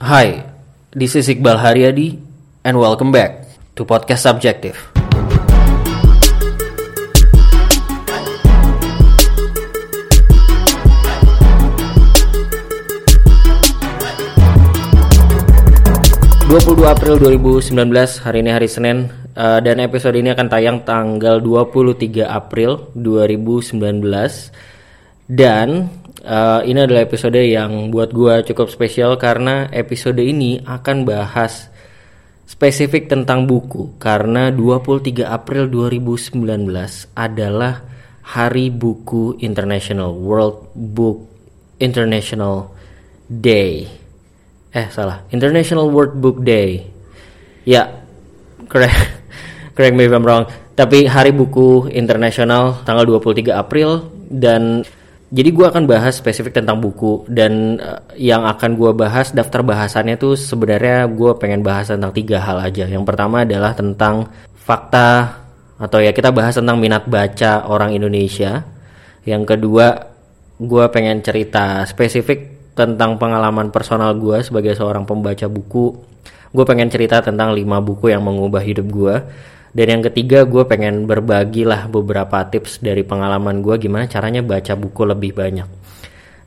Hi, this is Iqbal Haryadi and welcome back to Podcast Subjective. ...22 April 2019, hari ini hari Senin uh, Dan episode ini akan tayang tanggal 23 April 2019 Dan uh, ini adalah episode yang buat gua cukup spesial karena episode ini akan bahas spesifik tentang buku karena 23 April 2019 adalah Hari Buku International World Book International Day. Eh salah, International World Book Day. Ya, correct, correct me if I'm wrong. Tapi Hari Buku Internasional tanggal 23 April dan jadi gue akan bahas spesifik tentang buku dan uh, yang akan gue bahas daftar bahasannya tuh sebenarnya gue pengen bahas tentang tiga hal aja. Yang pertama adalah tentang fakta atau ya kita bahas tentang minat baca orang Indonesia. Yang kedua gue pengen cerita spesifik tentang pengalaman personal gue sebagai seorang pembaca buku. Gue pengen cerita tentang lima buku yang mengubah hidup gue dan yang ketiga gue pengen berbagi lah beberapa tips dari pengalaman gue gimana caranya baca buku lebih banyak.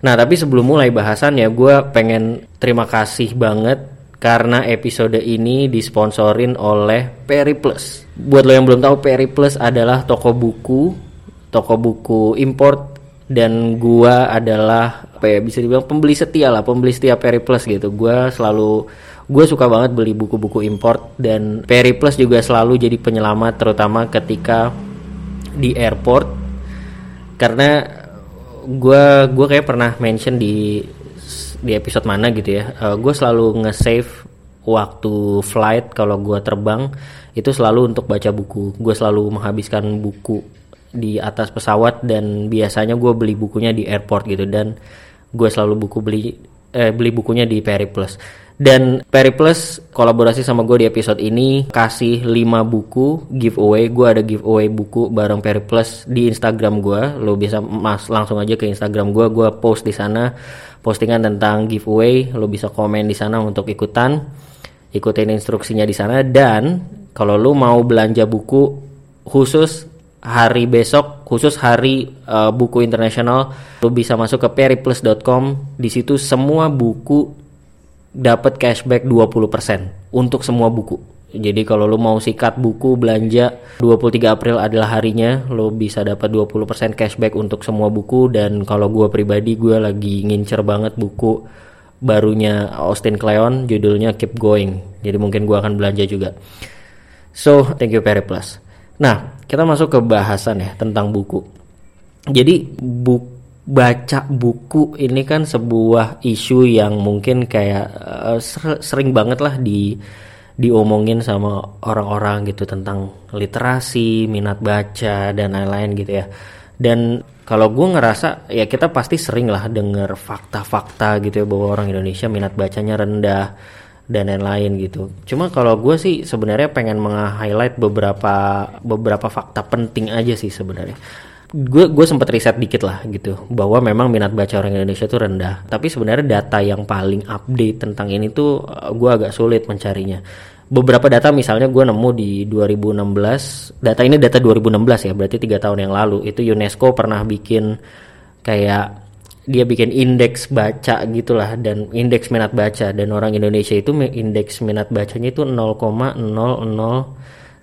Nah tapi sebelum mulai bahasannya gue pengen terima kasih banget karena episode ini disponsorin oleh Periplus. Buat lo yang belum tahu Periplus adalah toko buku, toko buku import dan gua adalah apa ya bisa dibilang pembeli setia lah, pembeli setia Periplus gitu. Gua selalu gue suka banget beli buku-buku import dan Periplus juga selalu jadi penyelamat terutama ketika di airport. Karena gue gue kayak pernah mention di di episode mana gitu ya uh, gue selalu nge-save waktu flight kalau gue terbang itu selalu untuk baca buku. Gue selalu menghabiskan buku di atas pesawat dan biasanya gue beli bukunya di airport gitu dan gue selalu buku beli eh, beli bukunya di Periplus dan Periplus kolaborasi sama gue di episode ini kasih 5 buku giveaway. Gue ada giveaway buku bareng Periplus di Instagram gue. Lo bisa mas langsung aja ke Instagram gue. Gue post di sana postingan tentang giveaway. Lo bisa komen di sana untuk ikutan. Ikutin instruksinya di sana dan kalau lo mau belanja buku khusus hari besok khusus hari uh, buku internasional lo bisa masuk ke periplus.com di situ semua buku dapat cashback 20% untuk semua buku. Jadi kalau lo mau sikat buku belanja 23 April adalah harinya lo bisa dapat 20% cashback untuk semua buku dan kalau gue pribadi gue lagi ngincer banget buku barunya Austin Kleon judulnya Keep Going. Jadi mungkin gue akan belanja juga. So, thank you Perry. Nah, kita masuk ke bahasan ya tentang buku. Jadi buku baca buku ini kan sebuah isu yang mungkin kayak uh, sering banget lah di diomongin sama orang-orang gitu tentang literasi, minat baca dan lain-lain gitu ya. Dan kalau gue ngerasa ya kita pasti sering lah denger fakta-fakta gitu ya bahwa orang Indonesia minat bacanya rendah dan lain-lain gitu. Cuma kalau gue sih sebenarnya pengen meng-highlight beberapa beberapa fakta penting aja sih sebenarnya gue gue sempat riset dikit lah gitu bahwa memang minat baca orang Indonesia tuh rendah. Tapi sebenarnya data yang paling update tentang ini tuh eh, gue agak sulit mencarinya. Beberapa data misalnya gue nemu di 2016 data ini data 2016 ya berarti tiga tahun yang lalu itu UNESCO pernah bikin kayak dia bikin indeks baca gitulah dan indeks minat baca. Dan orang Indonesia itu indeks minat bacanya itu 0,00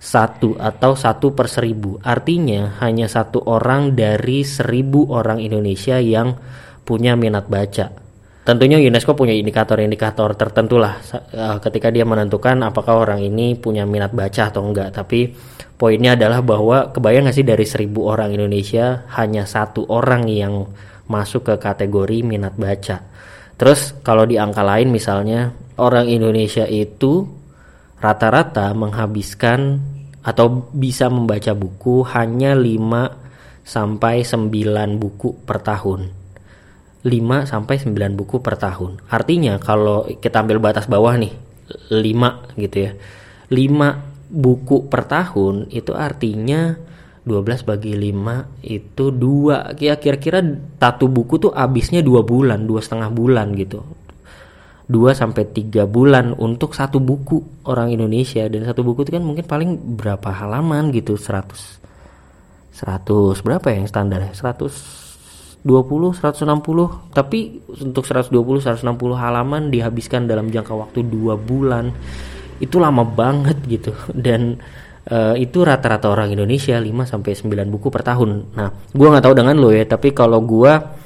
satu atau satu per seribu. Artinya hanya satu orang dari seribu orang Indonesia yang punya minat baca. Tentunya UNESCO punya indikator-indikator tertentu lah uh, ketika dia menentukan apakah orang ini punya minat baca atau enggak. Tapi poinnya adalah bahwa kebayang nggak sih dari seribu orang Indonesia hanya satu orang yang masuk ke kategori minat baca. Terus kalau di angka lain misalnya orang Indonesia itu rata-rata menghabiskan atau bisa membaca buku hanya 5 sampai 9 buku per tahun. 5 sampai 9 buku per tahun. Artinya kalau kita ambil batas bawah nih 5 gitu ya. 5 buku per tahun itu artinya 12 bagi 5 itu 2 ya kira-kira satu buku tuh habisnya 2 bulan, dua setengah bulan gitu 2 sampai 3 bulan untuk satu buku orang Indonesia. Dan satu buku itu kan mungkin paling berapa halaman gitu 100 100 berapa ya yang standar? 120 160 tapi untuk 120 160 halaman dihabiskan dalam jangka waktu 2 bulan itu lama banget gitu. Dan uh, itu rata-rata orang Indonesia 5 sampai 9 buku per tahun. Nah, gua nggak tahu dengan lo ya, tapi kalau gua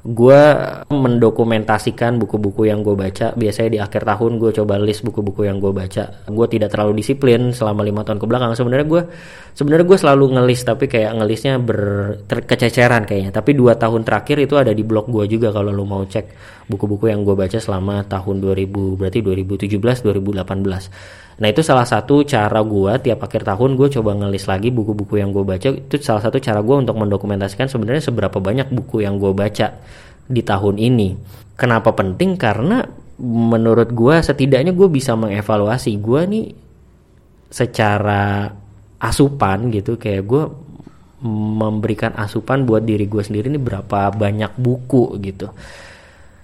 gue mendokumentasikan buku-buku yang gue baca. Biasanya di akhir tahun gue coba list buku-buku yang gue baca. Gue tidak terlalu disiplin selama lima tahun ke belakang. Sebenarnya gue sebenarnya gue selalu ngelis tapi kayak ngelisnya berkececeran kayaknya. Tapi dua tahun terakhir itu ada di blog gue juga kalau lo mau cek buku-buku yang gue baca selama tahun 2000 berarti 2017 2018 Nah itu salah satu cara gue tiap akhir tahun gue coba ngelis lagi buku-buku yang gue baca itu salah satu cara gue untuk mendokumentasikan sebenarnya seberapa banyak buku yang gue baca di tahun ini. Kenapa penting? Karena menurut gue setidaknya gue bisa mengevaluasi gue nih secara asupan gitu kayak gue memberikan asupan buat diri gue sendiri ini berapa banyak buku gitu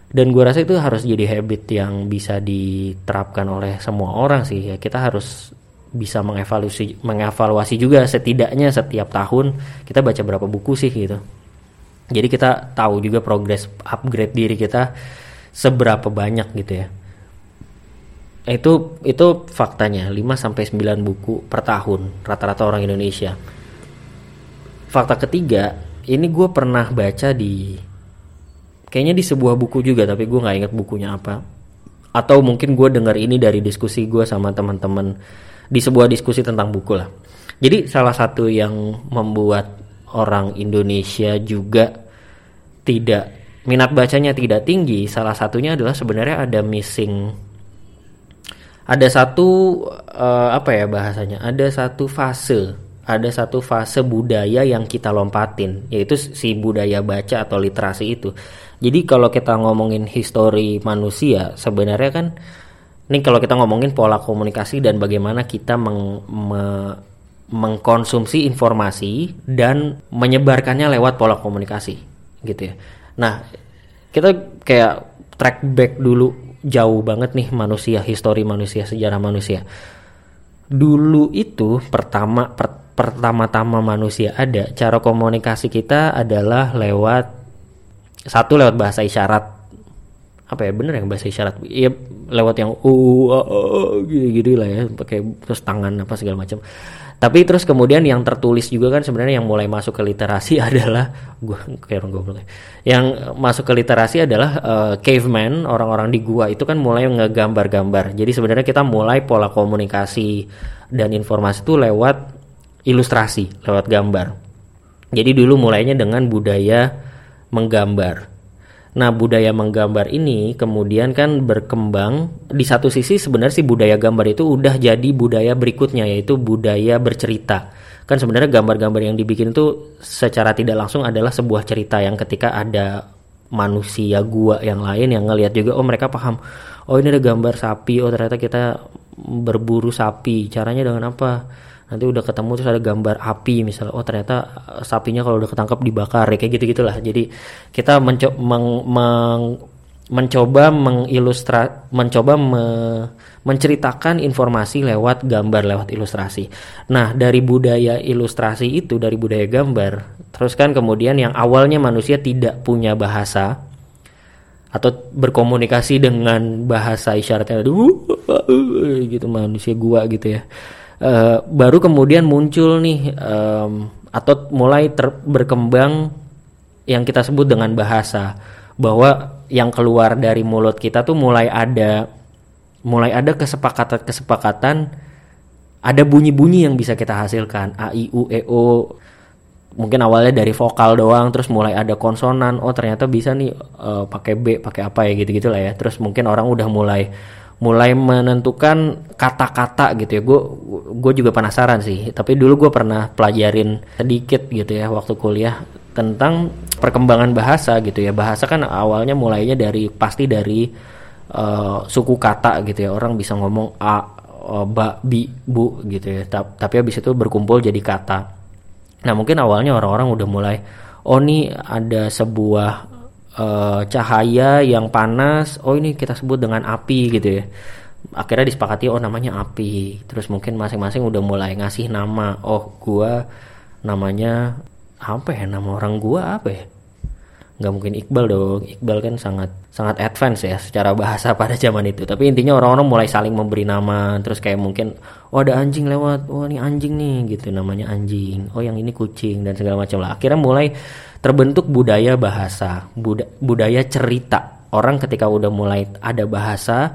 dan gue rasa itu harus jadi habit yang bisa diterapkan oleh semua orang sih. Ya kita harus bisa mengevaluasi mengevaluasi juga setidaknya setiap tahun kita baca berapa buku sih gitu. Jadi kita tahu juga progres upgrade diri kita seberapa banyak gitu ya. Itu itu faktanya 5 sampai 9 buku per tahun rata-rata orang Indonesia. Fakta ketiga ini gue pernah baca di kayaknya di sebuah buku juga tapi gue nggak inget bukunya apa. Atau mungkin gue dengar ini dari diskusi gue sama teman-teman di sebuah diskusi tentang buku lah. Jadi salah satu yang membuat orang Indonesia juga tidak minat bacanya tidak tinggi salah satunya adalah sebenarnya ada missing ada satu uh, apa ya bahasanya ada satu fase ada satu fase budaya yang kita lompatin yaitu si budaya baca atau literasi itu jadi kalau kita ngomongin histori manusia, sebenarnya kan ini kalau kita ngomongin pola komunikasi dan bagaimana kita meng, me, mengkonsumsi informasi dan menyebarkannya lewat pola komunikasi, gitu ya. Nah, kita kayak track back dulu jauh banget nih manusia, histori manusia, sejarah manusia. Dulu itu pertama per, pertama-tama manusia ada, cara komunikasi kita adalah lewat satu lewat bahasa isyarat. Apa ya bener yang bahasa isyarat? Iya lewat yang uh, uh, uh gitu, lah ya pakai terus tangan apa segala macam. Tapi terus kemudian yang tertulis juga kan sebenarnya yang mulai masuk ke literasi adalah gua kayak orang goblok ya. yang masuk ke literasi adalah uh, caveman orang-orang di gua itu kan mulai ngegambar-gambar. Jadi sebenarnya kita mulai pola komunikasi dan informasi itu lewat ilustrasi lewat gambar. Jadi dulu mulainya dengan budaya menggambar. Nah, budaya menggambar ini kemudian kan berkembang di satu sisi sebenarnya sih budaya gambar itu udah jadi budaya berikutnya yaitu budaya bercerita. Kan sebenarnya gambar-gambar yang dibikin itu secara tidak langsung adalah sebuah cerita yang ketika ada manusia gua yang lain yang ngelihat juga oh mereka paham. Oh ini ada gambar sapi, oh ternyata kita berburu sapi. Caranya dengan apa? Nanti udah ketemu terus ada gambar api misalnya oh ternyata eh, sapinya kalau udah ketangkep dibakar ya kayak gitu gitulah jadi kita menco meng, meng, mencoba mengilustra mencoba me, menceritakan informasi lewat gambar lewat ilustrasi. Nah dari budaya ilustrasi itu dari budaya gambar terus kan kemudian yang awalnya manusia tidak punya bahasa atau berkomunikasi dengan bahasa isyaratnya gitu manusia gua gitu ya uh, baru kemudian muncul nih um, atau mulai ter berkembang yang kita sebut dengan bahasa bahwa yang keluar dari mulut kita tuh mulai ada mulai ada kesepakatan-kesepakatan ada bunyi-bunyi yang bisa kita hasilkan. A i u e o. Mungkin awalnya dari vokal doang terus mulai ada konsonan. Oh ternyata bisa nih uh, pakai b pakai apa ya gitu gitulah ya. Terus mungkin orang udah mulai mulai menentukan kata-kata gitu ya. Gue gue juga penasaran sih tapi dulu gue pernah pelajarin sedikit gitu ya waktu kuliah tentang perkembangan bahasa gitu ya. Bahasa kan awalnya mulainya dari pasti dari uh, suku kata gitu ya. Orang bisa ngomong a uh, ba bi bu gitu ya. Tapi habis itu berkumpul jadi kata. Nah mungkin awalnya orang-orang udah mulai oh nih ada sebuah uh, cahaya yang panas oh ini kita sebut dengan api gitu ya. Akhirnya disepakati oh namanya api. Terus mungkin masing-masing udah mulai ngasih nama. Oh gua namanya apa ya? Nama orang gua apa ya? Nggak mungkin Iqbal dong. Iqbal kan sangat sangat advance ya secara bahasa pada zaman itu. Tapi intinya orang-orang mulai saling memberi nama. Terus kayak mungkin oh ada anjing lewat. Oh ini anjing nih gitu. Namanya anjing. Oh yang ini kucing dan segala macam lah. Akhirnya mulai terbentuk budaya bahasa buda budaya cerita. Orang ketika udah mulai ada bahasa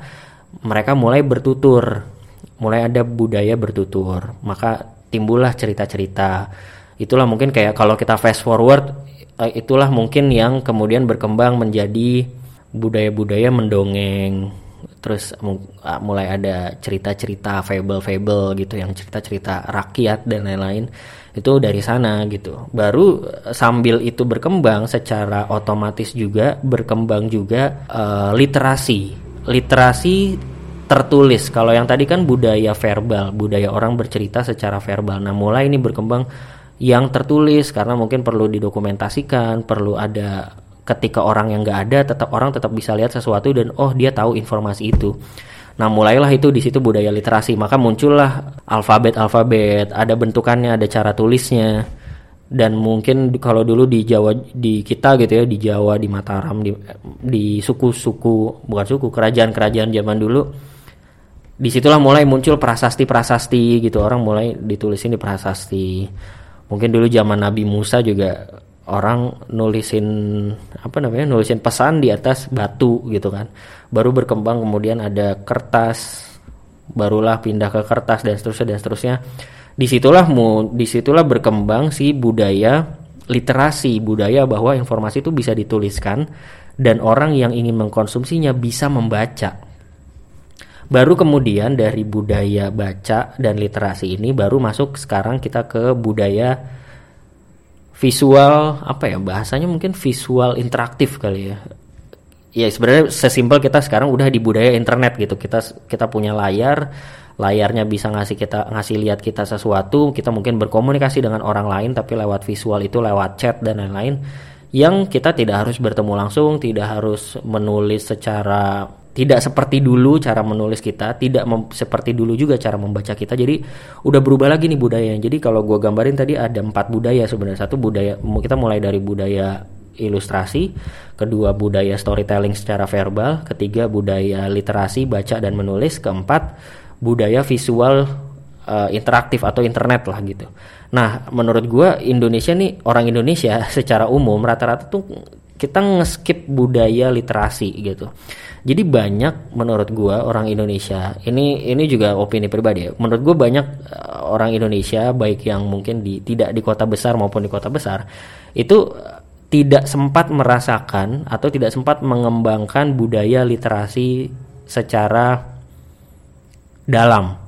mereka mulai bertutur mulai ada budaya bertutur. Maka timbullah cerita-cerita. Itulah mungkin kayak kalau kita fast forward eh, itulah mungkin yang kemudian berkembang menjadi budaya-budaya mendongeng terus ah, mulai ada cerita-cerita fable-fable gitu yang cerita-cerita rakyat dan lain-lain itu dari sana gitu. Baru eh, sambil itu berkembang secara otomatis juga berkembang juga uh, literasi. Literasi tertulis. Kalau yang tadi kan budaya verbal budaya orang bercerita secara verbal. Nah mulai ini berkembang yang tertulis karena mungkin perlu didokumentasikan, perlu ada ketika orang yang nggak ada tetap orang tetap bisa lihat sesuatu dan oh dia tahu informasi itu. Nah mulailah itu di situ budaya literasi. Maka muncullah alfabet-alfabet, ada bentukannya, ada cara tulisnya. Dan mungkin kalau dulu di Jawa di kita gitu ya di Jawa di Mataram di di suku-suku bukan suku kerajaan-kerajaan zaman dulu di situlah mulai muncul prasasti-prasasti gitu. Orang mulai ditulisin di prasasti. Mungkin dulu zaman Nabi Musa juga orang nulisin apa namanya nulisin pesan di atas batu gitu kan. Baru berkembang kemudian ada kertas barulah pindah ke kertas dan seterusnya dan seterusnya. Di situlah mu di situlah berkembang si budaya literasi budaya bahwa informasi itu bisa dituliskan dan orang yang ingin mengkonsumsinya bisa membaca. Baru kemudian dari budaya baca dan literasi ini baru masuk sekarang kita ke budaya visual apa ya bahasanya mungkin visual interaktif kali ya. Ya sebenarnya sesimpel kita sekarang udah di budaya internet gitu. Kita kita punya layar layarnya bisa ngasih kita ngasih lihat kita sesuatu kita mungkin berkomunikasi dengan orang lain tapi lewat visual itu lewat chat dan lain-lain yang kita tidak harus bertemu langsung tidak harus menulis secara tidak seperti dulu cara menulis kita, tidak seperti dulu juga cara membaca kita. Jadi udah berubah lagi nih budaya. Jadi kalau gue gambarin tadi ada empat budaya sebenarnya. Satu budaya kita mulai dari budaya ilustrasi, kedua budaya storytelling secara verbal, ketiga budaya literasi baca dan menulis, keempat budaya visual uh, interaktif atau internet lah gitu. Nah menurut gue Indonesia nih orang Indonesia secara umum rata-rata tuh kita ngeskip budaya literasi gitu jadi banyak menurut gua orang Indonesia, ini ini juga opini pribadi ya. Menurut gua banyak uh, orang Indonesia baik yang mungkin di tidak di kota besar maupun di kota besar itu uh, tidak sempat merasakan atau tidak sempat mengembangkan budaya literasi secara dalam.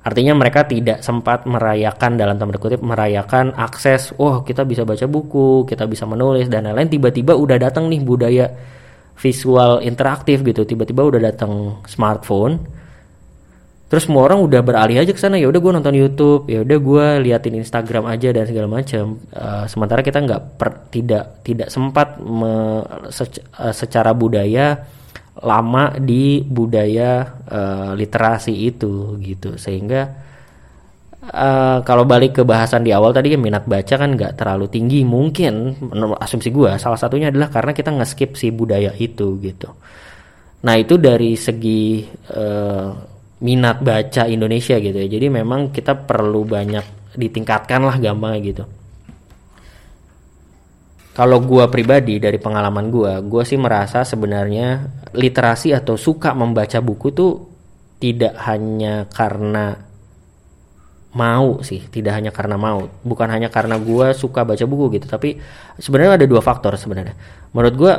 Artinya mereka tidak sempat merayakan dalam tanda kutip merayakan akses, oh kita bisa baca buku, kita bisa menulis dan lain-lain. Tiba-tiba udah datang nih budaya visual interaktif gitu. Tiba-tiba udah datang smartphone. Terus semua orang udah beralih aja ke sana. Ya udah gue nonton YouTube. Ya udah gue liatin Instagram aja dan segala macam uh, sementara kita nggak tidak tidak sempat me, sec, uh, secara budaya lama di budaya uh, literasi itu gitu. Sehingga uh, kalau balik ke bahasan di awal tadi ya minat baca kan nggak terlalu tinggi. Mungkin menurut asumsi gue salah satunya adalah karena kita nge-skip si budaya itu gitu. Nah itu dari segi uh, minat baca Indonesia gitu ya. Jadi memang kita perlu banyak ditingkatkan lah gampang gitu. Kalau gue pribadi dari pengalaman gue, gue sih merasa sebenarnya literasi atau suka membaca buku tuh tidak hanya karena mau sih tidak hanya karena mau. Bukan hanya karena gue suka baca buku gitu tapi sebenarnya ada dua faktor sebenarnya. Menurut gue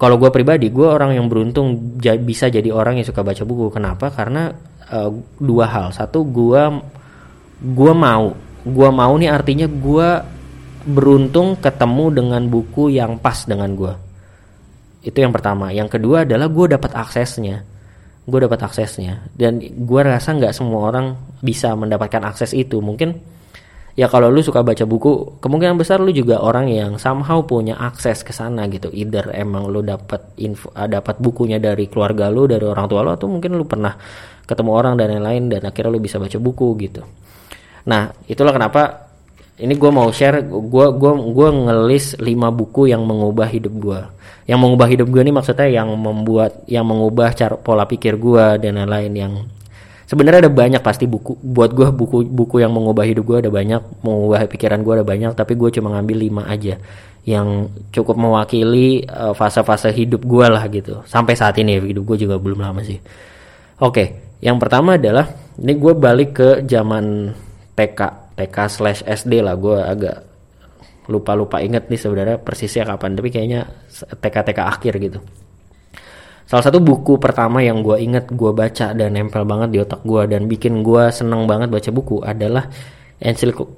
kalau gue pribadi gue orang yang beruntung bisa jadi orang yang suka baca buku. Kenapa? Karena uh, dua hal. Satu gue gue mau. Gue mau nih artinya gue beruntung ketemu dengan buku yang pas dengan gue itu yang pertama. Yang kedua adalah gue dapat aksesnya. Gue dapat aksesnya. Dan gue rasa nggak semua orang bisa mendapatkan akses itu. Mungkin ya kalau lu suka baca buku kemungkinan besar lu juga orang yang somehow punya akses ke sana gitu. Either emang lu dapat info uh, dapat bukunya dari keluarga lu dari orang tua lu atau mungkin lu pernah ketemu orang dan lain-lain dan akhirnya lu bisa baca buku gitu. Nah itulah kenapa ini gue mau share gue gua gua ngelis 5 buku yang mengubah hidup gue yang mengubah hidup gue ini maksudnya yang membuat yang mengubah cara pola pikir gue dan lain-lain yang sebenarnya ada banyak pasti buku. Buat gue buku buku yang mengubah hidup gue ada banyak mengubah pikiran gue ada banyak tapi gue cuma ngambil lima aja yang cukup mewakili uh, fase-fase hidup gue lah gitu. Sampai saat ini hidup gue juga belum lama sih. Oke yang pertama adalah ini gue balik ke zaman TK TK slash SD lah. Gue agak lupa-lupa inget nih sebenarnya persisnya kapan tapi kayaknya TK TK akhir gitu Salah satu buku pertama yang gue inget gue baca dan nempel banget di otak gue dan bikin gue seneng banget baca buku adalah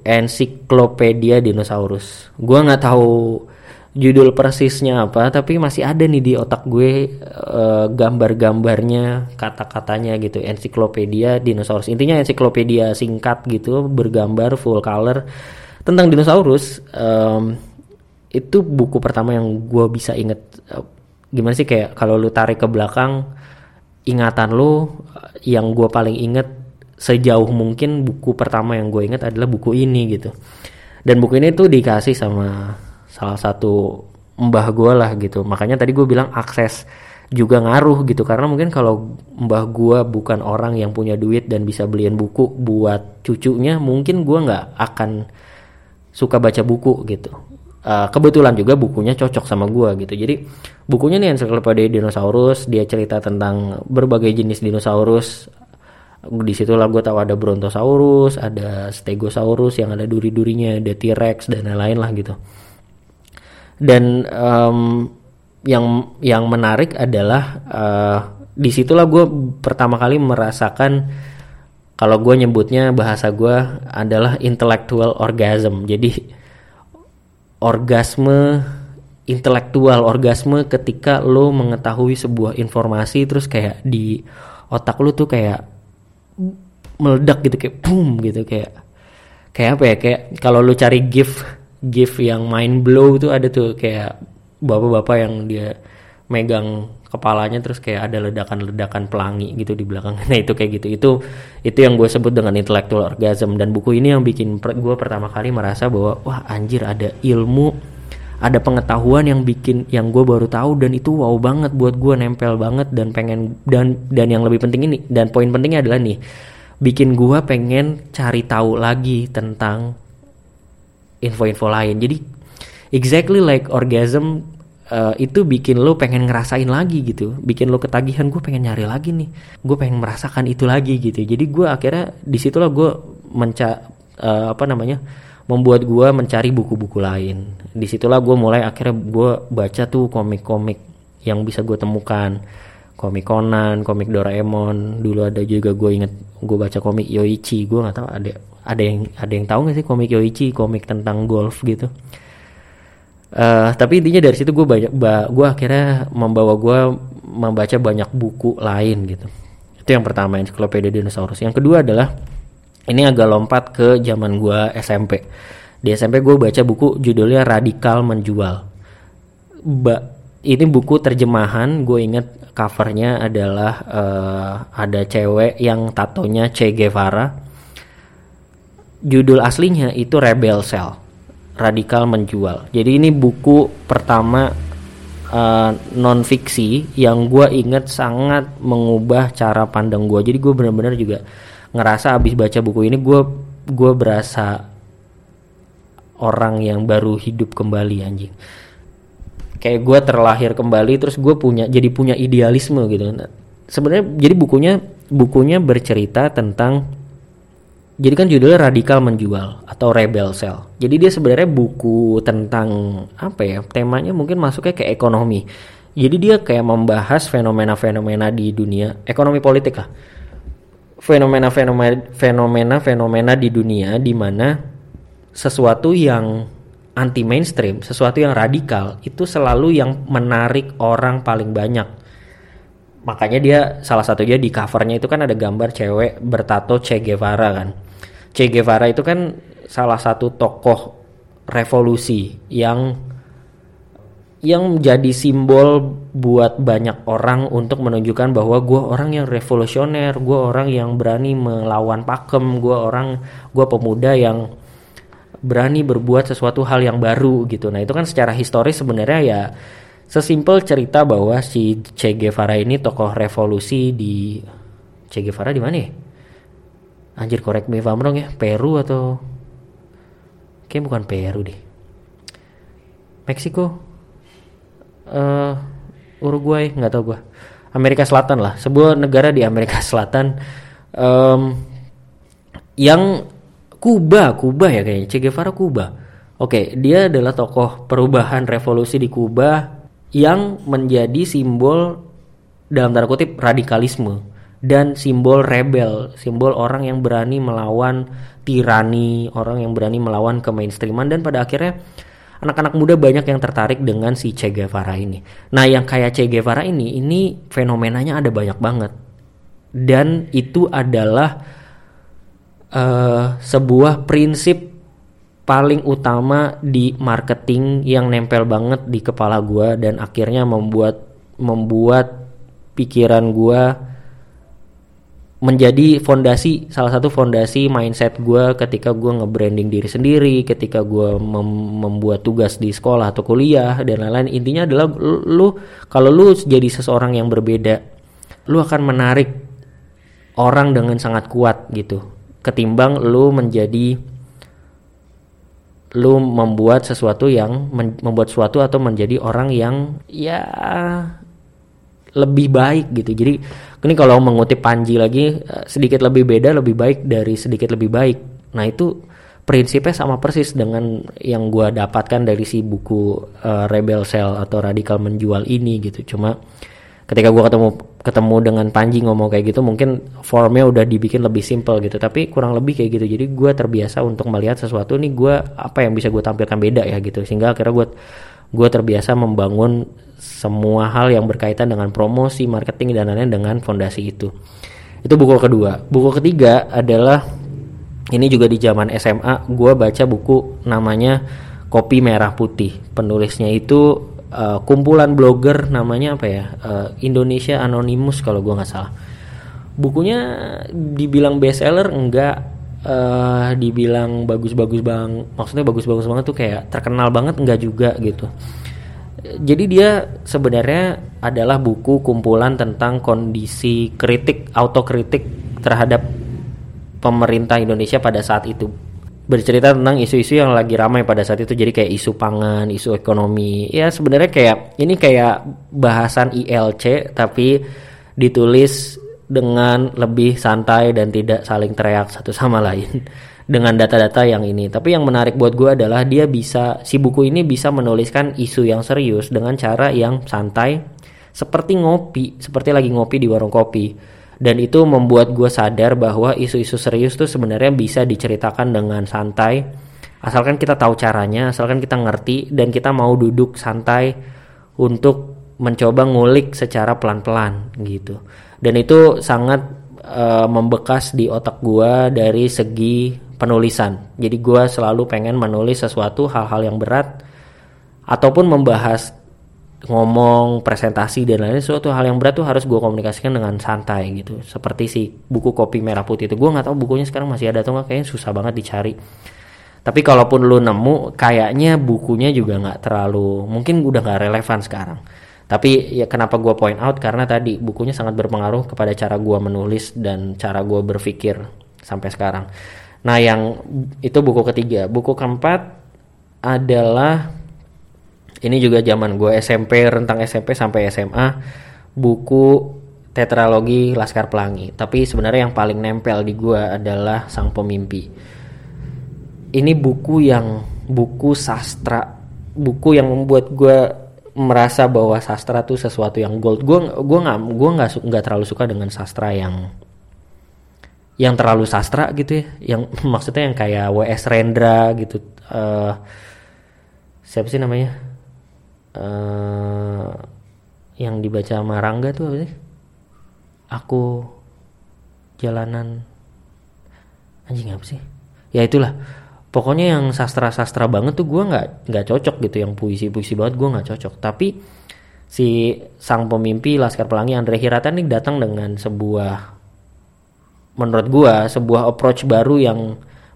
ensiklopedia dinosaurus. Gue nggak tahu judul persisnya apa tapi masih ada nih di otak gue uh, gambar-gambarnya kata-katanya gitu ensiklopedia dinosaurus intinya ensiklopedia singkat gitu bergambar full color tentang dinosaurus um, itu buku pertama yang gue bisa inget uh, gimana sih kayak kalau lu tarik ke belakang ingatan lu yang gue paling inget sejauh mungkin buku pertama yang gue inget adalah buku ini gitu. Dan buku ini tuh dikasih sama salah satu mbah gue lah gitu. Makanya tadi gue bilang akses juga ngaruh gitu. Karena mungkin kalau mbah gue bukan orang yang punya duit dan bisa beliin buku buat cucunya mungkin gue nggak akan suka baca buku gitu uh, kebetulan juga bukunya cocok sama gue gitu. Jadi bukunya nih ensiklopedia dinosaurus. Dia cerita tentang berbagai jenis dinosaurus. Di situ lah gue tahu ada brontosaurus ada stegosaurus yang ada duri-durinya ada t-rex dan lain-lain lah gitu. Dan um, yang yang menarik adalah uh, di situlah gue pertama kali merasakan kalau gue nyebutnya bahasa gue adalah intellectual orgasm. Jadi orgasme intelektual orgasme ketika lo mengetahui sebuah informasi terus kayak di otak lo tuh kayak meledak gitu kayak boom gitu kayak kayak apa ya kayak kalau lo cari gif gif yang mind blow tuh ada tuh kayak bapak-bapak yang dia megang kepalanya terus kayak ada ledakan-ledakan pelangi gitu di belakang. Nah itu kayak gitu. Itu itu yang gue sebut dengan intellectual orgasm dan buku ini yang bikin gue pertama kali merasa bahwa wah anjir ada ilmu, ada pengetahuan yang bikin yang gue baru tahu dan itu wow banget buat gue nempel banget dan pengen dan dan yang lebih penting ini dan poin pentingnya adalah nih bikin gue pengen cari tahu lagi tentang info-info lain. Jadi exactly like orgasm uh, itu bikin lo pengen ngerasain lagi gitu. Bikin lo ketagihan gue pengen nyari lagi nih. Gue pengen merasakan itu lagi gitu. Jadi gue akhirnya di situlah gue menca uh, apa namanya membuat gue mencari buku-buku lain. Di situlah gue mulai akhirnya gue baca tuh komik-komik yang bisa gue temukan. Komik Conan, komik Doraemon, dulu ada juga gue inget gue baca komik Yoichi, gue nggak tahu ada ada yang ada yang tahu nggak sih komik Yoichi, komik tentang golf gitu uh, tapi intinya dari situ gue banyak gue akhirnya membawa gue membaca banyak buku lain gitu. Itu yang pertama ensiklopedia dinosaurus. Yang kedua adalah ini agak lompat ke zaman gue SMP di SMP gue baca buku judulnya radikal menjual. Ba ini buku terjemahan gue inget covernya adalah uh, ada cewek yang tatonya Che Guevara. Judul aslinya itu Rebel Cell radikal menjual. Jadi ini buku pertama uh, eh, non fiksi yang gue inget sangat mengubah cara pandang gue. Jadi gue benar-benar juga ngerasa abis baca buku ini gue gue berasa orang yang baru hidup kembali anjing. Kayak gue terlahir kembali terus gue punya jadi punya idealisme gitu. Nah, Sebenarnya jadi bukunya bukunya bercerita tentang jadi kan judulnya radikal menjual atau rebel sell. Jadi dia sebenarnya buku tentang apa ya? Temanya mungkin masuknya ke ekonomi. Jadi dia kayak membahas fenomena-fenomena di dunia ekonomi politik lah. Fenomena-fenomena fenomena-fenomena di dunia di mana sesuatu yang anti mainstream, sesuatu yang radikal itu selalu yang menarik orang paling banyak. Makanya dia salah satunya di covernya itu kan ada gambar cewek bertato Che Guevara kan Che Guevara itu kan salah satu tokoh revolusi yang yang menjadi simbol buat banyak orang untuk menunjukkan bahwa gue orang yang revolusioner, gue orang yang berani melawan pakem, gue orang gue pemuda yang berani berbuat sesuatu hal yang baru gitu. Nah itu kan secara historis sebenarnya ya sesimpel cerita bahwa si Che Guevara ini tokoh revolusi di Che Guevara di mana ya? Anjir correct me if I'm ya, Peru atau? Kayak bukan Peru deh. Meksiko? Uh, Uruguay? Nggak tahu gue Amerika Selatan lah. Sebuah negara di Amerika Selatan. Um, yang Kuba Kuba ya kayaknya. Che Guevara Kuba. Oke dia adalah tokoh perubahan revolusi di Kuba yang menjadi simbol dalam tanda kutip radikalisme dan simbol rebel, simbol orang yang berani melawan tirani, orang yang berani melawan kemainstreaman dan pada akhirnya anak-anak muda banyak yang tertarik dengan si Che Guevara ini. Nah, yang kayak Che Guevara ini, ini fenomenanya ada banyak banget. Dan itu adalah uh, sebuah prinsip paling utama di marketing yang nempel banget di kepala gue dan akhirnya membuat membuat pikiran gue menjadi fondasi salah satu fondasi mindset gue ketika gue nge-branding diri sendiri ketika gue mem membuat tugas di sekolah atau kuliah dan lain-lain intinya adalah lu kalau lu jadi seseorang yang berbeda lu akan menarik orang dengan sangat kuat gitu ketimbang lu menjadi lu membuat sesuatu yang membuat sesuatu atau menjadi orang yang ya lebih baik gitu. Jadi ini kalau mengutip Panji lagi eh, sedikit lebih beda lebih baik dari sedikit lebih baik. Nah itu prinsipnya sama persis dengan yang gue dapatkan dari si buku uh, Rebel Cell atau Radikal Menjual ini gitu. Cuma ketika gue ketemu ketemu dengan Panji ngomong kayak gitu mungkin formnya udah dibikin lebih simple gitu. Tapi kurang lebih kayak gitu. Jadi gue terbiasa untuk melihat sesuatu nih gue apa yang bisa gue tampilkan beda ya gitu. Sehingga akhirnya gue gue terbiasa membangun semua hal yang berkaitan dengan promosi, marketing dan lain-lain dengan fondasi itu. Itu buku kedua. Buku ketiga adalah ini juga di zaman SMA gue baca buku namanya Kopi Merah Putih. Penulisnya itu uh, kumpulan blogger namanya apa ya? Uh, Indonesia Anonymous kalau gue nggak salah. Bukunya dibilang bestseller enggak uh, dibilang bagus-bagus bang maksudnya bagus-bagus banget tuh kayak terkenal banget enggak juga gitu jadi dia sebenarnya adalah buku kumpulan tentang kondisi kritik autokritik terhadap pemerintah Indonesia pada saat itu. Bercerita tentang isu-isu yang lagi ramai pada saat itu. Jadi kayak isu pangan, isu ekonomi. Ya sebenarnya kayak ini kayak bahasan ILC tapi ditulis dengan lebih santai dan tidak saling teriak satu sama lain dengan data-data yang ini. Tapi yang menarik buat gue adalah dia bisa si buku ini bisa menuliskan isu yang serius dengan cara yang santai, seperti ngopi, seperti lagi ngopi di warung kopi. Dan itu membuat gue sadar bahwa isu-isu serius tuh sebenarnya bisa diceritakan dengan santai, asalkan kita tahu caranya, asalkan kita ngerti dan kita mau duduk santai untuk mencoba ngulik secara pelan-pelan gitu. Dan itu sangat uh, membekas di otak gue dari segi penulisan. Jadi gue selalu pengen menulis sesuatu hal-hal yang berat ataupun membahas ngomong presentasi dan lain-lain sesuatu hal yang berat tuh harus gue komunikasikan dengan santai gitu. Seperti si buku kopi merah putih itu. Gue nggak tahu bukunya sekarang masih ada atau nggak kayaknya susah banget dicari. Tapi kalaupun lu nemu kayaknya bukunya juga nggak terlalu mungkin udah nggak relevan sekarang. Tapi ya kenapa gue point out? Karena tadi bukunya sangat berpengaruh kepada cara gue menulis dan cara gue berpikir sampai sekarang Nah, yang itu buku ketiga. Buku keempat adalah ini juga zaman gue SMP, rentang SMP sampai SMA, buku tetralogi Laskar Pelangi. Tapi sebenarnya yang paling nempel di gue adalah Sang Pemimpi. Ini buku yang buku sastra, buku yang membuat gue merasa bahwa sastra tuh sesuatu yang gold. Gue gue nggak gue nggak nggak terlalu suka dengan sastra yang yang terlalu sastra gitu ya yang maksudnya yang kayak WS Rendra gitu uh, siapa sih namanya? Uh, yang dibaca Marangga tuh apa sih? Aku jalanan. Anjing apa sih? Ya itulah. Pokoknya yang sastra-sastra banget tuh gue nggak nggak cocok gitu yang puisi-puisi banget gue nggak cocok. Tapi si sang pemimpi Laskar Pelangi Andre Hirata ini datang dengan sebuah menurut gue sebuah approach baru yang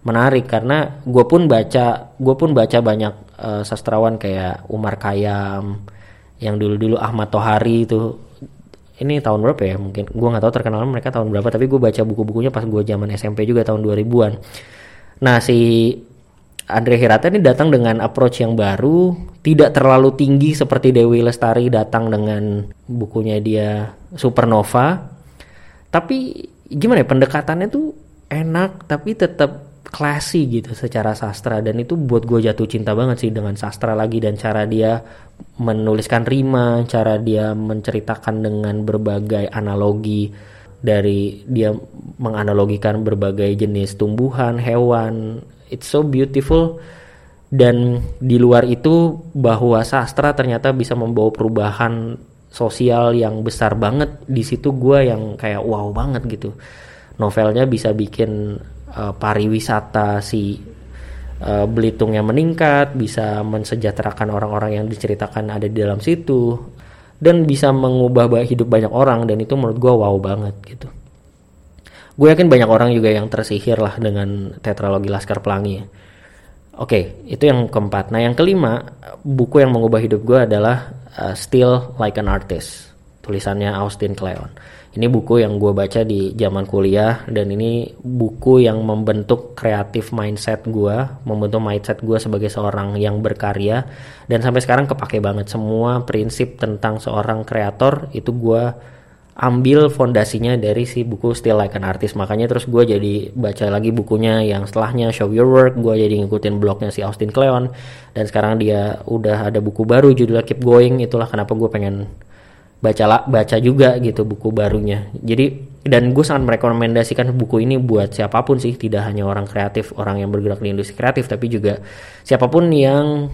menarik. Karena gue pun baca gue pun baca banyak uh, sastrawan kayak Umar Kayam yang dulu-dulu Ahmad Tohari itu. Ini tahun berapa ya? Mungkin gue nggak tahu terkenal mereka tahun berapa tapi gue baca buku-bukunya pas gue zaman SMP juga tahun 2000-an nah si Andre Hirata ini datang dengan approach yang baru, tidak terlalu tinggi seperti Dewi Lestari datang dengan bukunya dia Supernova. Tapi gimana ya pendekatannya tuh enak tapi tetap classy gitu secara sastra. Dan itu buat gue jatuh cinta banget sih dengan sastra lagi dan cara dia menuliskan rima, cara dia menceritakan dengan berbagai analogi dari dia menganalogikan berbagai jenis tumbuhan, hewan, it's so beautiful. Dan di luar itu bahwa sastra ternyata bisa membawa perubahan sosial yang besar banget di situ gue yang kayak wow banget gitu novelnya bisa bikin uh, pariwisata si uh, Belitungnya meningkat bisa mensejahterakan orang-orang yang diceritakan ada di dalam situ dan bisa mengubah hidup banyak orang dan itu menurut gue wow banget gitu gue yakin banyak orang juga yang tersihir lah dengan tetralogi Laskar Pelangi ya. Oke, itu yang keempat. Nah, yang kelima, buku yang mengubah hidup gue adalah uh, Still Like an Artist, tulisannya Austin Kleon. Ini buku yang gue baca di zaman kuliah dan ini buku yang membentuk kreatif mindset gue, membentuk mindset gue sebagai seorang yang berkarya dan sampai sekarang kepake banget semua prinsip tentang seorang kreator itu gue ambil fondasinya dari si buku Still Like an Artist. Makanya terus gue jadi baca lagi bukunya yang setelahnya Show Your Work. Gue jadi ngikutin blognya si Austin Kleon. Dan sekarang dia udah ada buku baru judulnya Keep Going. Itulah kenapa gue pengen baca lah baca juga gitu buku barunya. Jadi dan gue sangat merekomendasikan buku ini buat siapa pun sih. Tidak hanya orang kreatif orang yang bergerak di industri kreatif tapi juga siapa pun yang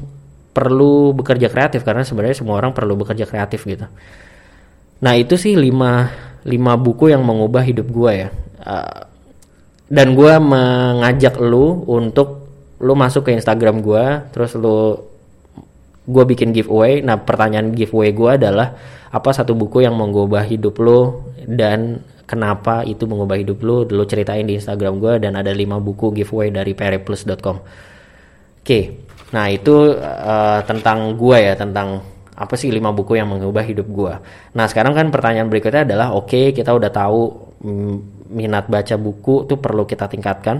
perlu bekerja kreatif. Karena sebenarnya semua orang perlu bekerja kreatif gitu Nah itu sih lima lima buku yang mengubah hidup gue ya. Uh, dan gue mengajak lu untuk lu masuk ke Instagram gue, terus lu gue bikin giveaway. Nah pertanyaan giveaway gue adalah apa satu buku yang mengubah hidup lu dan kenapa itu mengubah hidup lu? Lu ceritain di Instagram gue dan ada lima buku giveaway dari pereplus.com. Oke, nah itu uh, tentang gue ya tentang apa sih lima buku yang mengubah hidup gue nah sekarang kan pertanyaan berikutnya adalah oke okay, kita udah tahu mm, minat baca buku tuh perlu kita tingkatkan.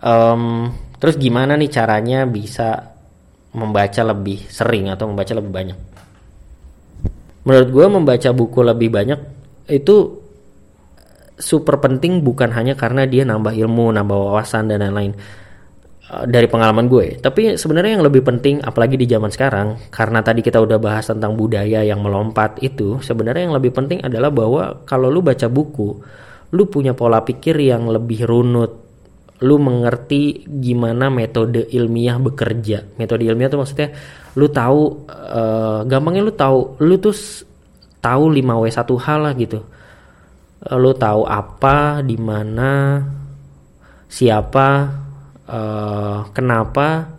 Um, terus gimana nih caranya bisa membaca lebih sering atau membaca lebih banyak? Menurut gue membaca buku lebih banyak itu super penting bukan hanya karena dia nambah ilmu nambah wawasan dan lain-lain dari pengalaman gue. Tapi sebenarnya yang lebih penting, apalagi di zaman sekarang, karena tadi kita udah bahas tentang budaya yang melompat itu, sebenarnya yang lebih penting adalah bahwa kalau lu baca buku, lu punya pola pikir yang lebih runut. Lu mengerti gimana metode ilmiah bekerja. Metode ilmiah itu maksudnya lu tahu, uh, gampangnya lu tahu, lu tuh tahu 5W1H lah gitu. Uh, lu tahu apa, di mana, siapa, uh, kenapa?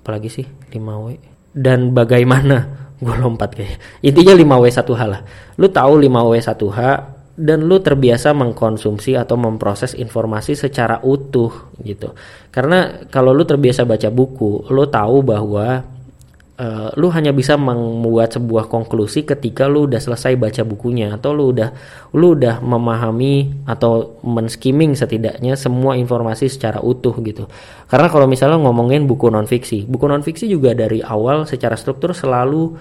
Apalagi sih 5W dan bagaimana? Gue lompat kayak. Intinya 5W satu h lah. Lu tahu 5W satu h dan lu terbiasa mengkonsumsi atau memproses informasi secara utuh gitu. Karena kalau lu terbiasa baca buku lu tahu bahwa uh, lu hanya bisa membuat sebuah konklusi ketika lu udah selesai baca bukunya atau lu udah lu udah memahami atau men-skimming setidaknya semua informasi secara utuh gitu. Karena kalau misalnya ngomongin buku non fiksi, buku non fiksi juga dari awal secara struktur selalu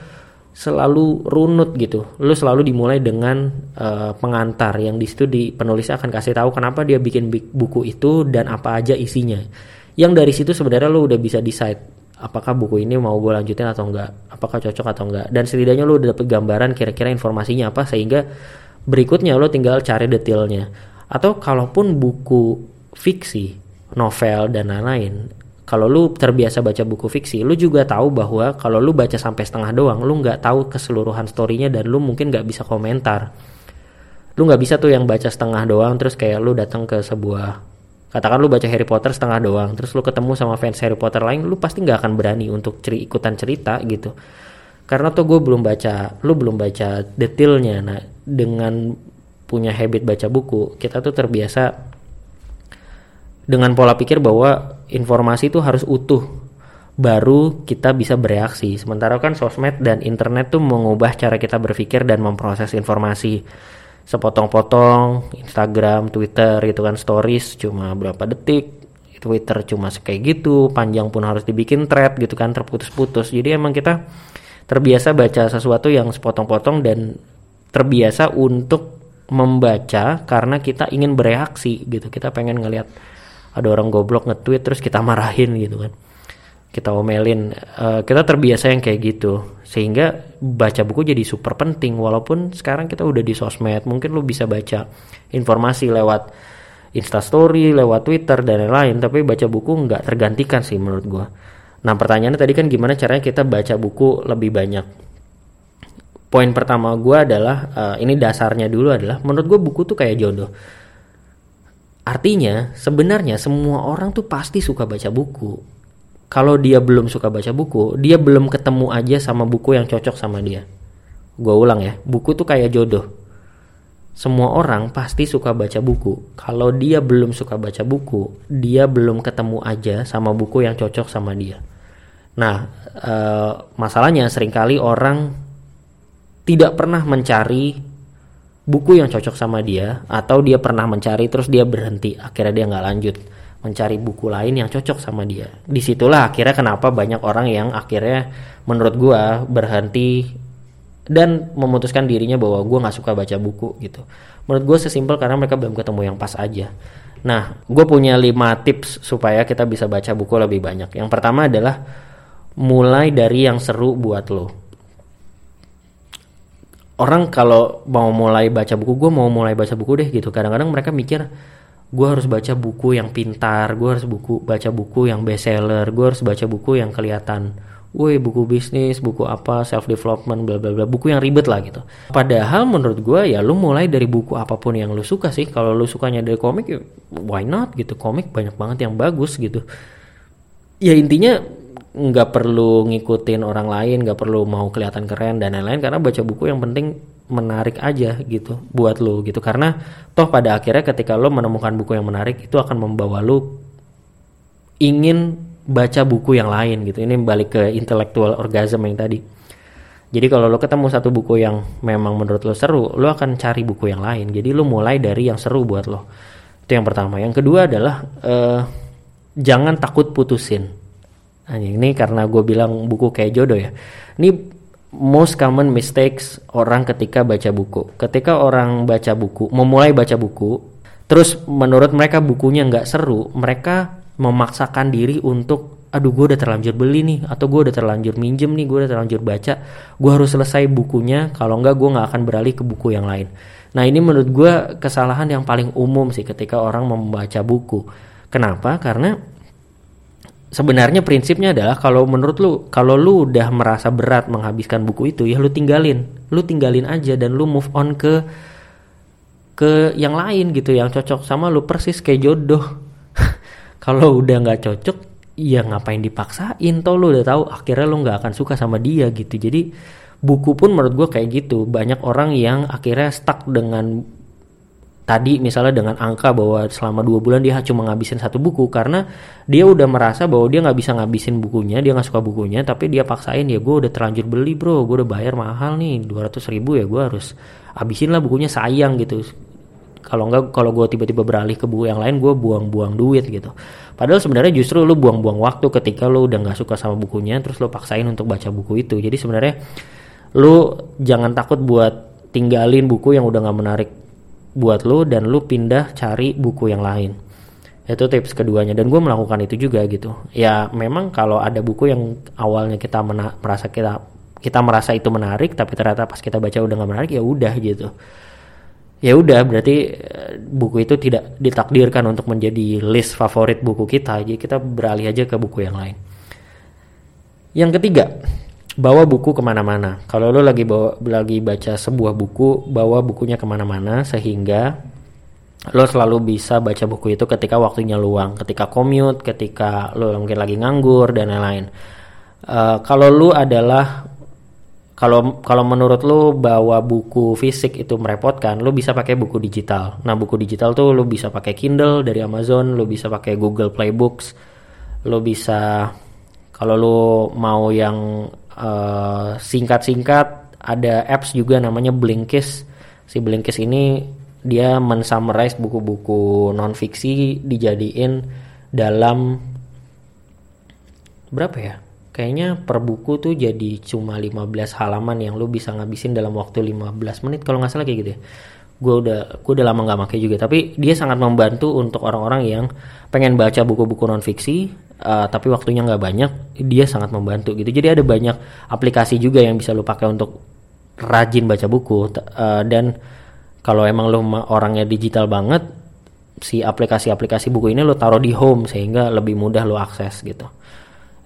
selalu runut gitu. Lu selalu dimulai dengan uh, pengantar yang di situ di penulis akan kasih tahu kenapa dia bikin buku itu dan apa aja isinya. Yang dari situ sebenarnya lu udah bisa decide apakah buku ini mau gue lanjutin atau enggak apakah cocok atau enggak. Dan setidaknya lo udah dapet gambaran kira-kira informasinya apa sehingga berikutnya lo tinggal cari detailnya. Atau kalaupun buku fiksi novel dan lain-lain kalau lu terbiasa baca buku fiksi lu juga tahu bahwa kalau lu baca sampai setengah doang lu nggak tahu keseluruhan storynya dan lu mungkin nggak bisa komentar. Lu nggak bisa tuh yang baca setengah doang terus kayak lu datang ke sebuah katakan lu baca Harry Potter setengah doang terus lu ketemu sama fans Harry Potter lain lu pasti nggak akan berani untuk ceri ikutan cerita gitu. Karena tuh gue belum baca lu belum baca detailnya. Nah dengan punya habit baca buku kita tuh terbiasa dengan pola pikir bahwa informasi itu harus utuh baru kita bisa bereaksi. Sementara kan sosmed dan internet tuh mengubah cara kita berpikir dan memproses informasi sepotong-potong Instagram, Twitter gitu kan stories cuma berapa detik Twitter cuma kayak gitu panjang pun harus dibikin thread gitu kan terputus-putus. Jadi emang kita terbiasa baca sesuatu yang sepotong-potong dan terbiasa untuk membaca karena kita ingin bereaksi gitu. Kita pengen ngelihat ada orang goblok nge-tweet terus kita marahin gitu kan kita omelin uh, kita terbiasa yang kayak gitu. Sehingga baca buku jadi super penting. Walaupun sekarang kita udah di sosmed mungkin lu bisa baca informasi lewat instastory lewat twitter dan lain-lain. Tapi baca buku nggak tergantikan sih menurut gua. Nah pertanyaannya tadi kan gimana caranya kita baca buku lebih banyak? Poin pertama gua adalah uh, ini dasarnya dulu adalah menurut gua buku tuh kayak jodoh. Artinya sebenarnya semua orang tuh pasti suka baca buku kalau dia belum suka baca buku, dia belum ketemu aja sama buku yang cocok sama dia. Gue ulang ya, buku tuh kayak jodoh. Semua orang pasti suka baca buku. Kalau dia belum suka baca buku, dia belum ketemu aja sama buku yang cocok sama dia. Nah, e, masalahnya sering kali orang tidak pernah mencari buku yang cocok sama dia, atau dia pernah mencari terus dia berhenti, akhirnya dia nggak lanjut mencari buku lain yang cocok sama dia. Di situlah akhirnya kenapa banyak orang yang akhirnya menurut gue berhenti dan memutuskan dirinya bahwa gue nggak suka baca buku gitu. Menurut gue sesimpel karena mereka belum ketemu yang pas aja. Nah, gue punya 5 tips supaya kita bisa baca buku lebih banyak. Yang pertama adalah mulai dari yang seru buat lo. Orang kalau mau mulai baca buku, gue mau mulai baca buku deh gitu. Kadang-kadang mereka mikir, gue harus baca buku yang pintar gue harus buku baca buku yang bestseller gue harus baca buku yang kelihatan woi buku bisnis buku apa self development bla bla bla buku yang ribet lah gitu. Padahal menurut gue ya lu mulai dari buku apa pun yang lu suka sih. Kalau lu sukanya dari komik ya why not gitu? Komik banyak banget yang bagus gitu. Ya intinya nggak perlu ngikutin orang lain nggak perlu mau kelihatan keren dan lain-lain karena baca buku yang penting menarik aja gitu buat lo gitu. Karena toh pada akhirnya ketika lo menemukan buku yang menarik itu akan membawa lo ingin baca buku yang lain gitu. Ini balik ke intellectual orgasm yang tadi. Jadi kalau lo ketemu satu buku yang memang menurut lo seru lo akan cari buku yang lain. Jadi lo mulai dari yang seru buat lo itu yang pertama. Yang kedua adalah uh, jangan takut putusin. Ini karena gue bilang buku kayak jodoh ya. Ini most common mistakes orang ketika baca buku. Ketika orang baca buku, memulai baca buku, terus menurut mereka bukunya nggak seru, mereka memaksakan diri untuk, aduh gue udah terlanjur beli nih, atau gue udah terlanjur minjem nih, gue udah terlanjur baca, gue harus selesai bukunya, kalau nggak gue nggak akan beralih ke buku yang lain. Nah ini menurut gue kesalahan yang paling umum sih ketika orang membaca buku. Kenapa? Karena sebenarnya prinsipnya adalah kalau menurut lu kalau lu udah merasa berat menghabiskan buku itu ya lu tinggalin. Lu tinggalin aja dan lu move on ke ke yang lain gitu yang cocok sama lu. Persis kayak jodoh. Kalau udah nggak cocok ya ngapain dipaksain? Toh lu udah tahu akhirnya lu nggak akan suka sama dia gitu. Jadi buku pun menurut gue kayak gitu. Banyak orang yang akhirnya stuck dengan tadi misalnya dengan angka bahwa selama dua bulan dia cuma ngabisin satu buku karena dia udah merasa bahwa dia nggak bisa ngabisin bukunya dia nggak suka bukunya tapi dia paksain ya gue udah terlanjur beli bro gue udah bayar mahal nih 200 ribu ya gue harus habisin lah bukunya sayang gitu. Kalau nggak kalau gue tiba-tiba beralih ke buku yang lain gue buang-buang duit gitu. Padahal sebenarnya justru lu buang-buang waktu ketika lu udah nggak suka sama bukunya terus lu paksain untuk baca buku itu. Jadi sebenarnya lu jangan takut buat tinggalin buku yang udah nggak menarik buat lu dan lu pindah cari buku yang lain. Itu tips keduanya. Dan gue melakukan itu juga gitu. Ya memang kalau ada buku yang awalnya kita merasa kita kita merasa itu menarik tapi ternyata pas kita baca udah nggak menarik ya udah gitu. Ya udah berarti eh, buku itu tidak ditakdirkan untuk menjadi list favorit buku kita. Jadi kita beralih aja ke buku yang lain. Yang ketiga bawa buku ke mana-mana. Kalau lo lagi bawa lagi baca sebuah buku, bawa bukunya ke mana-mana sehingga lo selalu bisa baca buku itu ketika waktunya luang, ketika commute, ketika lo mungkin lagi nganggur dan lain-lain. Uh, kalau lu adalah kalau kalau menurut lu bawa buku fisik itu merepotkan, lu bisa pakai buku digital. Nah, buku digital tuh lu bisa pakai Kindle dari Amazon, lu bisa pakai Google Play Books, lu bisa kalau lu mau yang singkat singkat-singkat ada apps juga namanya Blinkist. Si Blinkist ini dia mensummarize buku-buku non fiksi dijadiin dalam berapa ya? kayaknya per buku tuh jadi cuma 15 halaman yang lu bisa ngabisin dalam waktu 15 menit kalau nggak salah kayak gitu ya gue udah gue udah lama nggak pakai juga tapi dia sangat membantu untuk orang-orang yang pengen baca buku-buku non fiksi uh, tapi waktunya nggak banyak dia sangat membantu gitu jadi ada banyak aplikasi juga yang bisa lu pakai untuk rajin baca buku uh, dan kalau emang lu orangnya digital banget si aplikasi-aplikasi buku ini lu taruh di home sehingga lebih mudah lu akses gitu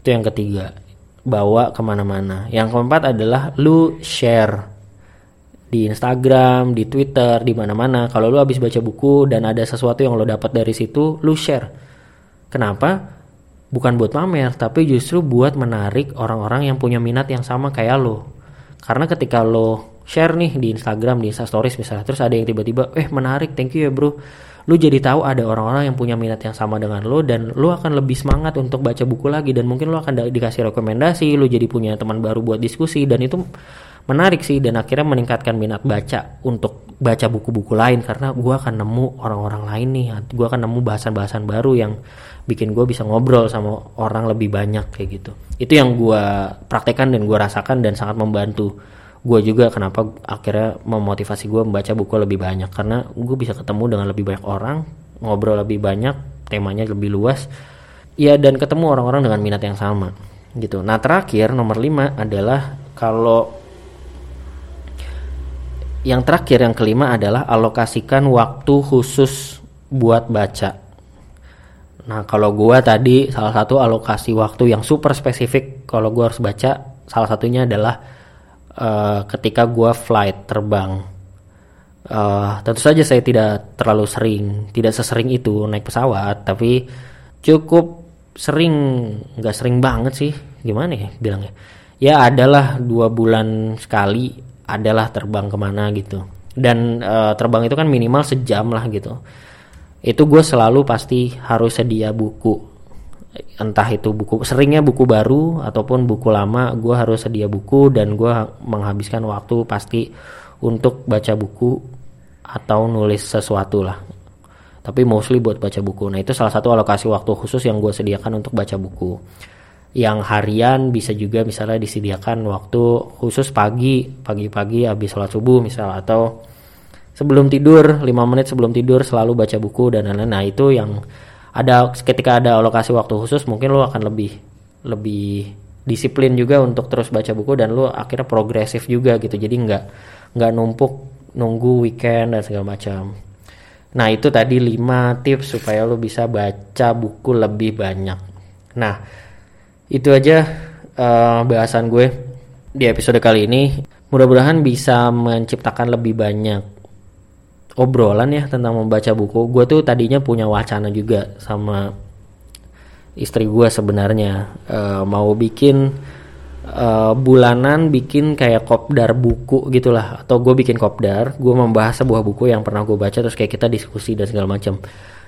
itu yang ketiga bawa ke mana-mana yang keempat adalah lu share di Instagram, di Twitter, di mana-mana. Kalau lu habis baca buku dan ada sesuatu yang lo dapat dari situ, lu share. Kenapa? Bukan buat pamer, tapi justru buat menarik orang-orang yang punya minat yang sama kayak lo. Karena ketika lo share nih di Instagram, di Insta Stories misalnya, terus ada yang tiba-tiba, eh menarik, thank you ya bro lu jadi tahu ada orang-orang yang punya minat yang sama dengan lu dan lu akan lebih semangat untuk baca buku lagi dan mungkin lu akan dikasih rekomendasi lu jadi punya teman baru buat diskusi dan itu menarik sih dan akhirnya meningkatkan minat baca untuk baca buku-buku lain karena gue akan nemu orang-orang lain nih gue akan nemu bahasan-bahasan baru yang bikin gue bisa ngobrol sama orang lebih banyak kayak gitu. Itu yang gue praktekkan dan gue rasakan dan sangat membantu gue juga kenapa akhirnya memotivasi gue membaca buku lebih banyak. Karena gue bisa ketemu dengan lebih banyak orang ngobrol lebih banyak temanya lebih luas. Ya dan ketemu orang-orang dengan minat yang sama gitu. Nah terakhir nomor 5 adalah kalau yang terakhir yang kelima adalah alokasikan waktu khusus buat baca nah kalau gue tadi salah satu alokasi waktu yang super spesifik kalau gue harus baca salah satunya adalah uh, ketika gue flight terbang. Uh, tentu saja saya tidak terlalu sering, tidak sesering itu naik pesawat, tapi cukup sering, nggak sering banget sih, gimana ya bilangnya? Ya adalah dua bulan sekali, adalah terbang ke mana gitu. Dan uh, terbang itu kan minimal sejam lah gitu. Itu gue selalu pasti harus sedia buku. Entah itu buku seringnya buku baru ataupun buku lama gue harus sedia buku dan gue menghabiskan waktu pasti untuk baca buku atau nulis sesuatu lah. Tapi mostly buat baca buku. Nah itu salah satu alokasi waktu khusus yang gue sediakan untuk baca buku. Yang harian bisa juga misalnya disediakan waktu khusus pagi pagi-pagi habis sholat subuh misal atau sebelum tidur 5 menit sebelum tidur selalu baca buku dan lain-lain. Nah itu yang ada ketika ada alokasi waktu khusus mungkin lo akan lebih lebih disiplin juga untuk terus baca buku dan lo akhirnya progresif juga gitu. Jadi nggak nggak numpuk nunggu weekend dan segala macam. Nah itu tadi 5 tips supaya lo bisa baca buku lebih banyak. Nah itu aja uh, bahasan gue di episode kali ini. Mudah-mudahan bisa menciptakan lebih banyak obrolan ya tentang membaca buku. Gue tuh tadinya punya wacana juga sama istri gue sebenarnya. Uh, mau bikin uh, bulanan bikin kayak kopdar buku gitulah. Atau gue bikin kopdar gue membahas sebuah buku yang pernah gue baca terus kayak kita diskusi dan segala macam.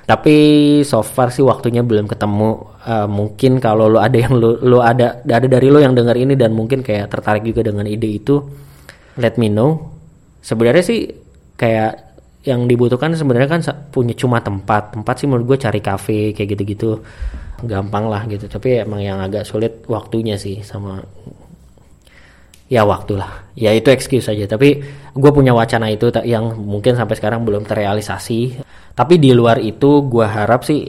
Tapi so far sih waktunya belum ketemu. Uh, mungkin kalau lo ada yang lo, lo ada ada dari lo yang dengar ini dan mungkin kayak tertarik juga dengan ide itu let me know. Sebenarnya sih kayak yang dibutuhkan sebenarnya kan punya cuma tempat. Tempat sih menurut gue cari kafe kayak gitu-gitu. Gampang lah gitu. Tapi emang yang agak sulit waktunya sih sama ya waktu lah. Ya itu excuse saja tapi gue punya wacana itu yang mungkin sampai sekarang belum terrealisasi. Tapi di luar itu gue harap sih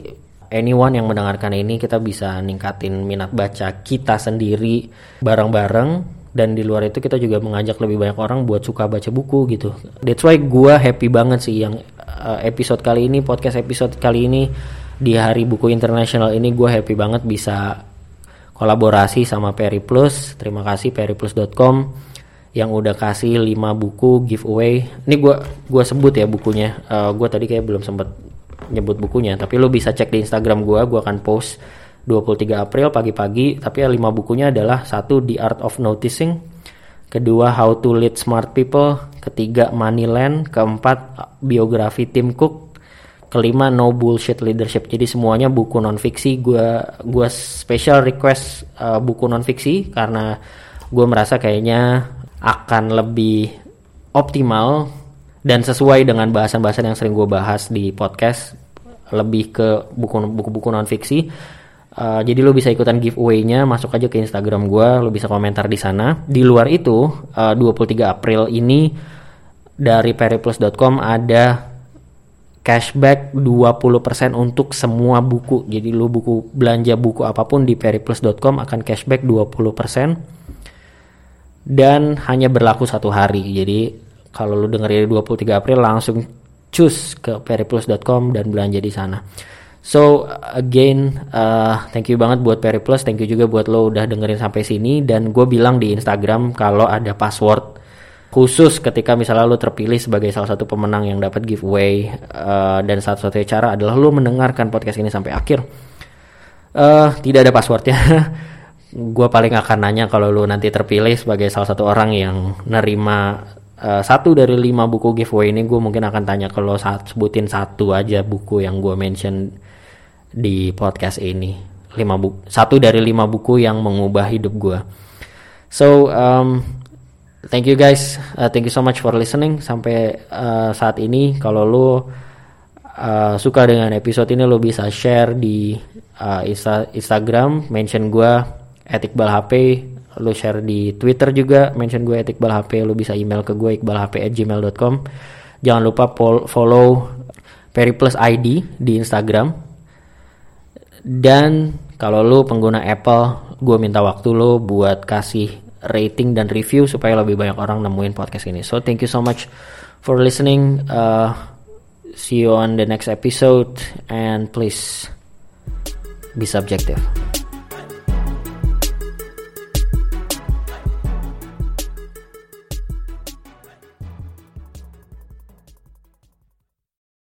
anyone yang mendengarkan ini kita bisa ningkatin minat baca kita sendiri bareng-bareng dan di luar itu kita juga mengajak lebih banyak orang buat suka baca buku gitu. That's why gue happy banget sih yang uh, episode kali ini podcast episode kali ini di Hari Buku Internasional ini gue happy banget bisa kolaborasi sama Peri Plus. Terima kasih periplus.com yang udah kasih 5 buku giveaway. Ini gua gua sebut ya bukunya. Uh, gua tadi kayak belum sempet nyebut bukunya, tapi lo bisa cek di Instagram gua, gua akan post 23 April pagi-pagi, tapi 5 bukunya adalah satu The Art of Noticing, kedua How to Lead Smart People, ketiga Moneyland, keempat biografi Tim Cook, kelima No Bullshit Leadership. Jadi semuanya buku non fiksi. Gua gua special request uh, buku non fiksi karena gue merasa kayaknya akan lebih optimal dan sesuai dengan bahasan-bahasan yang sering gue bahas di podcast lebih ke buku-buku non fiksi. Uh, jadi lo bisa ikutan giveaway-nya, masuk aja ke Instagram gue, lo bisa komentar di sana. Di luar itu, uh, 23 April ini dari periplus.com ada cashback 20% untuk semua buku. Jadi lo buku belanja buku apa pun di periplus.com akan cashback 20% dan hanya berlaku satu hari. Jadi kalau lu dengerin 23 April langsung cus ke periplus.com dan belanja di sana. So again, uh, thank you banget buat Periplus, thank you juga buat lo udah dengerin sampai sini dan gue bilang di Instagram kalau ada password khusus ketika misalnya lo terpilih sebagai salah satu pemenang yang dapat giveaway uh, dan satu-satunya cara adalah lo mendengarkan podcast ini sampai akhir. Uh, tidak ada passwordnya. gue paling akan nanya kalau lu nanti terpilih sebagai salah satu orang yang nerima uh, satu dari lima buku giveaway ini gue mungkin akan tanya kalau saat sebutin satu aja buku yang gue mention di podcast ini. Lima buku satu dari lima buku yang mengubah hidup gue so um, thank you guys. Uh, thank you so much for listening sampai uh, saat ini. Kalau lu uh, suka dengan episode ini lo bisa share di uh, Insta Instagram mention gue Etikbal HP lu share di Twitter juga mention gue Etikbal HP lu bisa email ke gue iqbalhp@gmail.com jangan lupa follow Periplus ID di Instagram dan kalau lu pengguna Apple gue minta waktu lu buat kasih rating dan review supaya lebih banyak orang nemuin podcast ini. So thank you so much for listening. Uh, see you on the next episode and please be subjective